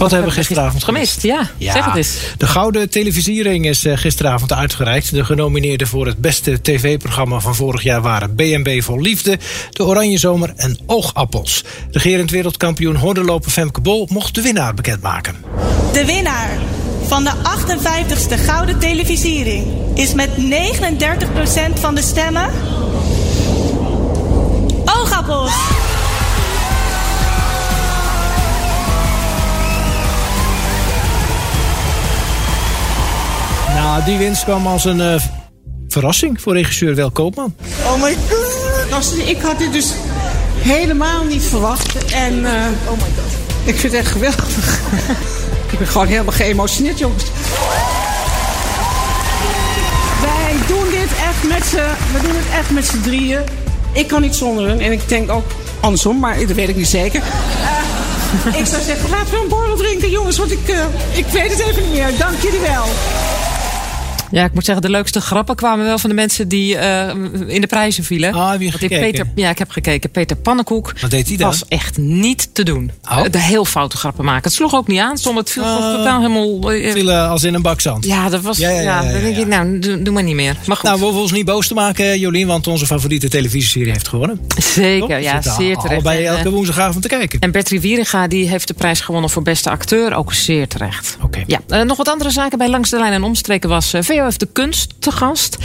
Wat hebben we gisteravond gemist? Ja, zeg het eens. De Gouden Televisiering is eh, gisteravond uitgereikt. De genomineerden voor het beste tv-programma van vorig jaar waren BNB Vol Liefde, De Oranje Zomer en Oogappels. Regerend wereldkampioen hordenloper Femke Bol mocht de winnaar bekendmaken. De winnaar van de 58ste Gouden Televisiering is met 39% van de stemmen. Oogappels! Nou, die winst kwam als een uh, verrassing voor regisseur Wel Koopman. Oh my god! Ik had dit dus helemaal niet verwacht. En uh, oh my god. ik vind het echt geweldig. ik ben gewoon helemaal geëmotioneerd, jongens. Wij doen dit echt met z'n, we doen het echt met z'n drieën. Ik kan niet zonder hun en ik denk ook andersom, maar dat weet ik niet zeker. Uh, ik zou zeggen, laten we een borrel drinken, jongens, want ik, uh, ik weet het even niet meer. Dank jullie wel. Ja, ik moet zeggen, de leukste grappen kwamen wel van de mensen die uh, in de prijzen vielen. Ah, heb je gekeken? Peter, ja, ik heb gekeken. Peter Pannenkoek Wat deed hij dan? was echt niet te doen. Oh. De heel foute grappen maken. Het sloeg ook niet aan. Soms het viel Uh, totaal helemaal... uh, Viel uh, als in een bak zand. ja, dat was... Ja, Ja, ja, dan denk ik, nou, doe, doe maar niet meer. Maar goed, Nou, we hoeven ons niet boos te maken, Jolien, want onze favoriete televisieserie heeft gewonnen. zeker. Ja, zeer terecht. En, eh, elke woensdagavond te kijken. En Bertrie Wieringa die heeft de prijs gewonnen voor beste acteur. Ook zeer terecht. Oké. Ja, eh, nog wat andere zaken bij Langs de Lijn en Omstreken was VOF de Kunst te gast.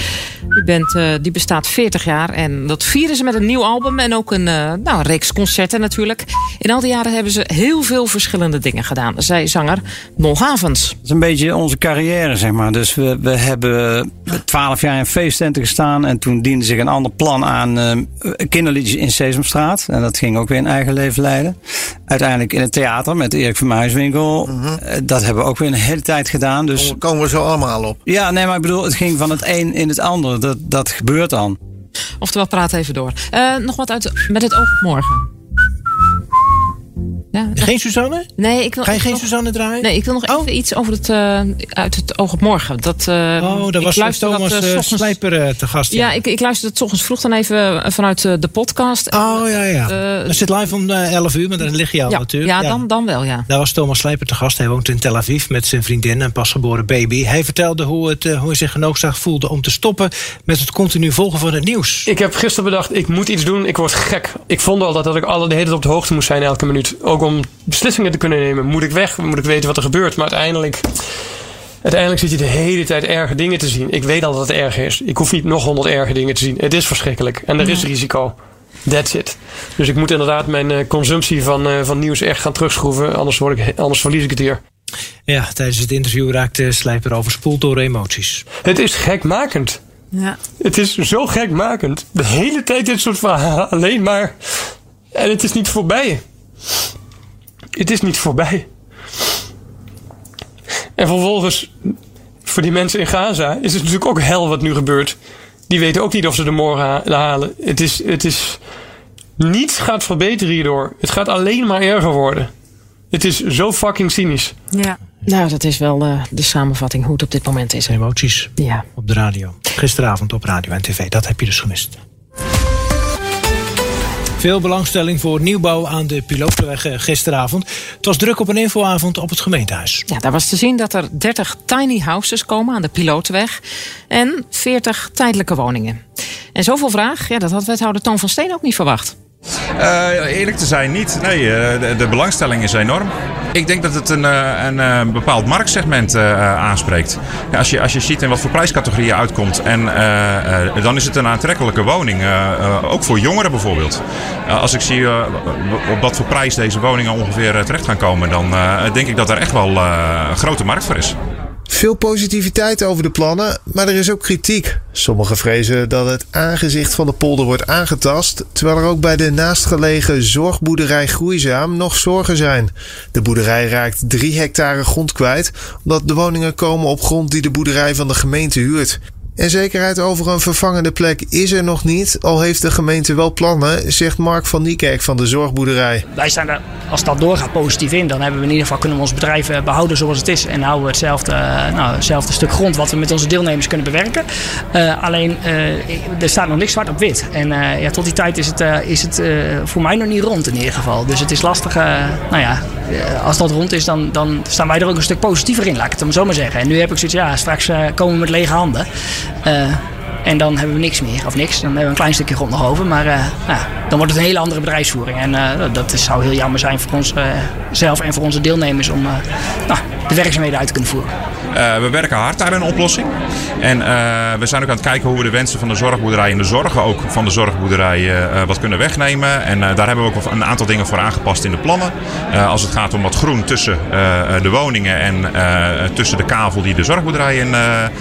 Die, band, eh, die bestaat 40 jaar en dat vieren ze met een nieuw album en ook een, eh, nou, een reeks concerten natuurlijk. In al die jaren hebben ze heel veel verschillende dingen gedaan, zei zanger Nol Havens. Dat is een beetje onze carrière, zeg maar. Dus we, we hebben twaalf jaar in feesttenten gestaan. En toen diende zich een ander plan aan eh, kinderliedjes in Sesamstraat. En dat ging ook weer een eigen leven leiden. Uiteindelijk in het theater met Erik van Muiswinkel. Eh, dat hebben we ook weer een hele tijd gedaan. Dus Daar komen we zo allemaal op. ja, nee, maar ik bedoel, het ging van het een in het ander. Dat, dat gebeurt dan. Oftewel, praat even door. Eh, nog wat uit met het oog op morgen. Ja, Geen Suzanne? nee, ik wil Ga je geen nog- Suzanne draaien? Nee, ik wil nog even iets over het, eh, uit het oog op morgen. Dat, eh, Oh, daar ik was luister Thomas dat, eh, ochtends- Slijper eh, te gast. Ja, ik, ik luisterde het 's ochtends vroeg dan even vanuit de podcast. Oh ja, ja. Dat zit live om eh, 11 uur, maar dan lig je al ja, natuurlijk. ja, Dan, dan wel, ja. Daar was Thomas Slijper te gast. Hij woont in Tel Aviv met zijn vriendin en pasgeboren baby. Hij vertelde hoe, het, hoe hij zich genoodzaakt voelde om te stoppen met het continu volgen van het nieuws. Ik heb gisteren bedacht, ik moet iets doen, ik word gek. Ik vond altijd dat ik alle de hele tijd op de hoogte moest zijn elke minuut. Ook om beslissingen te kunnen nemen. Moet ik weg? Moet ik weten wat er gebeurt? Maar uiteindelijk, uiteindelijk zit je de hele tijd erge dingen te zien. Ik weet al dat het erg is. Ik hoef niet nog honderd erge dingen te zien. Het is verschrikkelijk. En er is risico. That's it. Dus ik moet inderdaad mijn eh, consumptie van, eh, van nieuws echt gaan terugschroeven. Anders, word ik, anders verlies ik het hier. Ja, tijdens het interview raakte Slijper overspoeld door emoties. Het is gekmakend. ja. Het is zo gekmakend. De hele tijd dit soort verhalen. Alleen maar. En het is niet voorbij. Het is niet voorbij. En vervolgens, voor die mensen in Gaza, is het natuurlijk ook hel wat nu gebeurt. Die weten ook niet of ze er morgen ha- halen. Het is, het is. Niets gaat verbeteren hierdoor. Het gaat alleen maar erger worden. Het is zo fucking cynisch. ja. Nou, dat is wel eh, de samenvatting hoe het op dit moment is. Emoties Ja. op de radio. Gisteravond op radio en tv. Dat heb je dus gemist. Veel belangstelling voor nieuwbouw aan de Pilotenweg eh, gisteravond. Het was druk op een infoavond op het gemeentehuis. Ja, daar was te zien dat er 30 tiny houses komen aan de Pilotenweg en 40 tijdelijke woningen. En zoveel vraag, ja, dat had wethouder Toon van Steen ook niet verwacht. Eh, eerlijk te zijn niet. Nee, eh, de, de belangstelling is enorm. Ik denk dat het een, eh, een eh, bepaald marktsegment eh, aanspreekt. Ja, als, je, als je ziet in wat voor prijscategorieën uitkomt, en, dan is het een aantrekkelijke woning. ook voor jongeren bijvoorbeeld. Als ik zie op wat voor prijs deze woningen ongeveer terecht gaan komen, dan denk ik dat er echt wel een grote markt voor is. Veel positiviteit over de plannen, maar er is ook kritiek. Sommigen vrezen dat het aangezicht van de polder wordt aangetast, terwijl er ook bij de naastgelegen zorgboerderij Groeizaam nog zorgen zijn. De boerderij raakt 3 hectare grond kwijt, omdat de woningen komen op grond die de boerderij van de gemeente huurt. En zekerheid over een vervangende plek is er nog niet, al heeft de gemeente wel plannen, zegt Mark van Niekerk van de zorgboerderij. Wij staan er, als dat doorgaat, positief in. Dan hebben we in ieder geval kunnen we ons bedrijf eh, behouden zoals het is. En houden we hetzelfde, eh, nou, hetzelfde stuk grond wat we met onze deelnemers kunnen bewerken. Eh, alleen, er staat nog niks zwart op wit. En ja, tot die tijd is het, is het voor mij nog niet rond in ieder geval. Dus het is lastig. nou ja, als dat rond is, dan, dan staan wij er ook een stuk positiever in, laat ik het zo maar zeggen. En nu heb ik zoiets, ja, straks komen we met lege handen. Uh, en dan hebben we niks meer, of niks. Dan hebben we een klein stukje grond nog over. Maar eh, nou, dan wordt het een hele andere bedrijfsvoering. En eh, dat zou heel jammer zijn voor ons eh, en voor onze deelnemers om nou, de werkzaamheden uit te kunnen voeren. We werken hard aan een oplossing. En we zijn ook aan het kijken hoe we de wensen van de zorgboerderij en de zorgen ook van de zorgboerderij wat kunnen wegnemen. En daar hebben we ook een aantal dingen voor aangepast in de plannen. Als het gaat om wat groen tussen de woningen en tussen de kavel die de zorgboerderij in,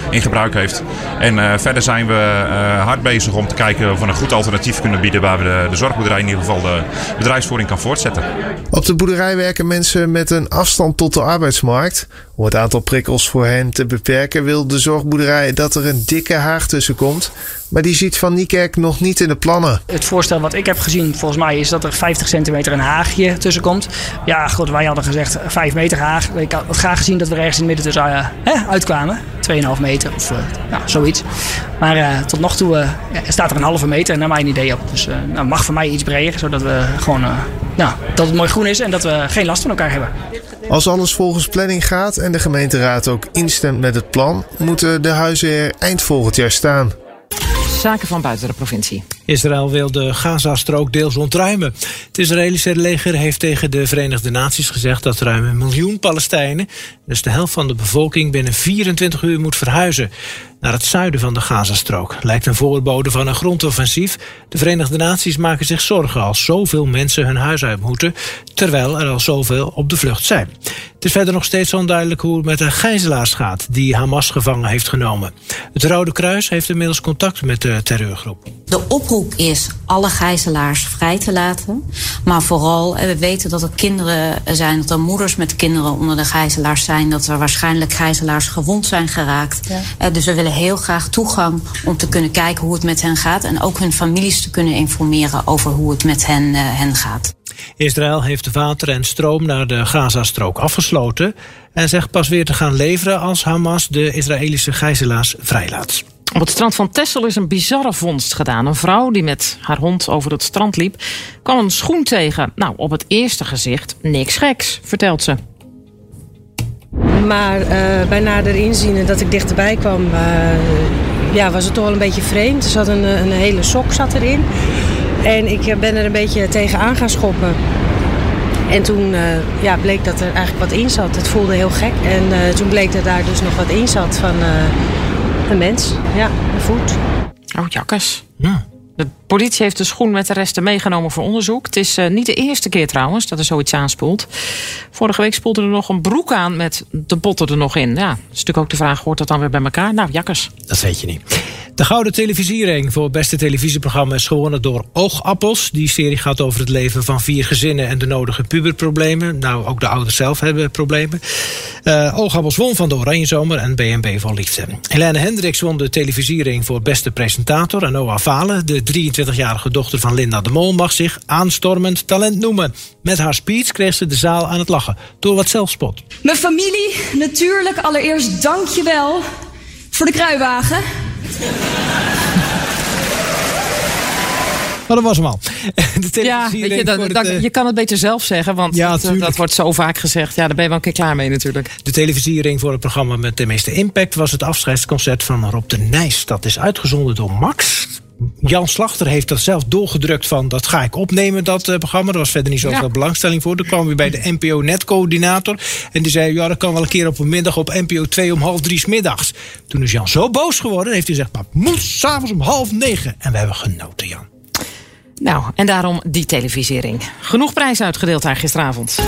in gebruik heeft. En verder zijn we eh, hard bezig om te kijken of we een goed alternatief kunnen bieden waar we de, de zorgboerderij in ieder geval de bedrijfsvoering kan voortzetten. Op de boerderij werken mensen met een afstand tot de arbeidsmarkt. Om het aantal prikkels voor hen te beperken wil de zorgboerderij dat er een dikke haag tussen komt. Maar die ziet Van Niekerk nog niet in de plannen. Het voorstel wat ik heb gezien, volgens mij, is dat er 50 centimeter een haagje tussen komt. Ja, goed, wij hadden gezegd 5 meter haag. Ik had graag gezien dat we er ergens in het midden tussen uh, hè, uitkwamen. 2,5 meter of uh, ja, zoiets. Maar uh, tot nog toe uh, staat er een halve meter naar mijn idee op. Dus nou, mag voor mij iets breder, zodat we gewoon nou, dat het mooi groen is en dat we geen last van elkaar hebben. Als alles volgens planning gaat en de gemeenteraad ook instemt met het plan, moeten de huizen er eind volgend jaar staan. Zaken van buiten de provincie. Israël wil de Gazastrook deels ontruimen. Het Israëlische leger heeft tegen de Verenigde Naties gezegd dat ruim een miljoen Palestijnen, dus de helft van de bevolking, binnen 24 uur moet verhuizen naar het zuiden van de Gazastrook. Lijkt een voorbode van een grondoffensief. De Verenigde Naties maken zich zorgen als zoveel mensen hun huis uit moeten, terwijl er al zoveel op de vlucht zijn. Het is verder nog steeds onduidelijk hoe het met de gijzelaars gaat die Hamas gevangen heeft genomen. Het Rode Kruis heeft inmiddels contact met de terreurgroep. De is alle gijzelaars vrij te laten. Maar vooral, we weten dat er kinderen zijn, dat er moeders met kinderen onder de gijzelaars zijn. Dat er waarschijnlijk gijzelaars gewond zijn geraakt. Ja. Dus we willen heel graag toegang om te kunnen kijken hoe het met hen gaat. En ook hun families te kunnen informeren over hoe het met hen, uh, hen gaat. Israël heeft water en stroom naar de Gazastrook afgesloten. En zegt pas weer te gaan leveren als Hamas de Israëlische gijzelaars vrijlaat. Op het strand van Texel is een bizarre vondst gedaan. Een vrouw die met haar hond over het strand liep, kwam een schoen tegen. Nou, op het eerste gezicht niks geks, vertelt ze. Maar uh, bij nader inzien dat ik dichterbij kwam, uh, ja, was het toch wel een beetje vreemd. Er zat een, een hele sok zat erin. En ik ben er een beetje tegenaan gaan schoppen. En toen ja, bleek dat er eigenlijk wat in zat. Het voelde heel gek. En toen bleek dat daar dus nog wat in zat van een mens. Ja, een voet. Oh, jakkes. Ja. De politie heeft de schoen met de resten meegenomen voor onderzoek. Het is uh, niet de eerste keer trouwens dat er zoiets aanspoelt. Vorige week spoelde er nog een broek aan met de botten er nog in. Ja, dat is natuurlijk ook de vraag, hoort dat dan weer bij elkaar? Nou, jakkers. Dat weet je niet. De Gouden Televisiering voor beste televisieprogramma is gewonnen door Oogappels. Die serie gaat over het leven van vier gezinnen en de nodige puberproblemen. Nou, ook de ouders zelf hebben problemen. Uh, Oogappels won van de Oranjezomer en BNB van Liefde. Helene Hendricks won de televisiering voor beste presentator. En Noah Valen, de 23-jarige dochter van Linda de Mol, mag zich aanstormend talent noemen. Met haar speech kreeg ze de zaal aan het lachen. Door wat zelfspot. Mijn familie, natuurlijk allereerst dankjewel voor de kruiwagen. Maar dat was hem al. De ja, weet je, dat, dat, het, je kan het beter zelf zeggen, want ja, dat, dat, wordt zo vaak gezegd. Ja, daar ben je wel een keer klaar mee natuurlijk. De televisiering voor het programma met de meeste impact was het afscheidsconcert van Rob de Nijs. Dat is uitgezonden door Max. Jan Slachter heeft dat zelf doorgedrukt van dat ga ik opnemen, dat uh, programma. Er was verder niet zoveel ja. belangstelling voor. Dan kwam weer bij de NPO netcoördinator. En die zei, ja, dat kan wel een keer op een middag op NPO 2 om half drie middags. Toen is Jan zo boos geworden, heeft hij gezegd, maar moet s'avonds om half negen. En we hebben genoten, Jan. Nou, en daarom die televisiering. Genoeg prijs uitgedeeld daar gisteravond.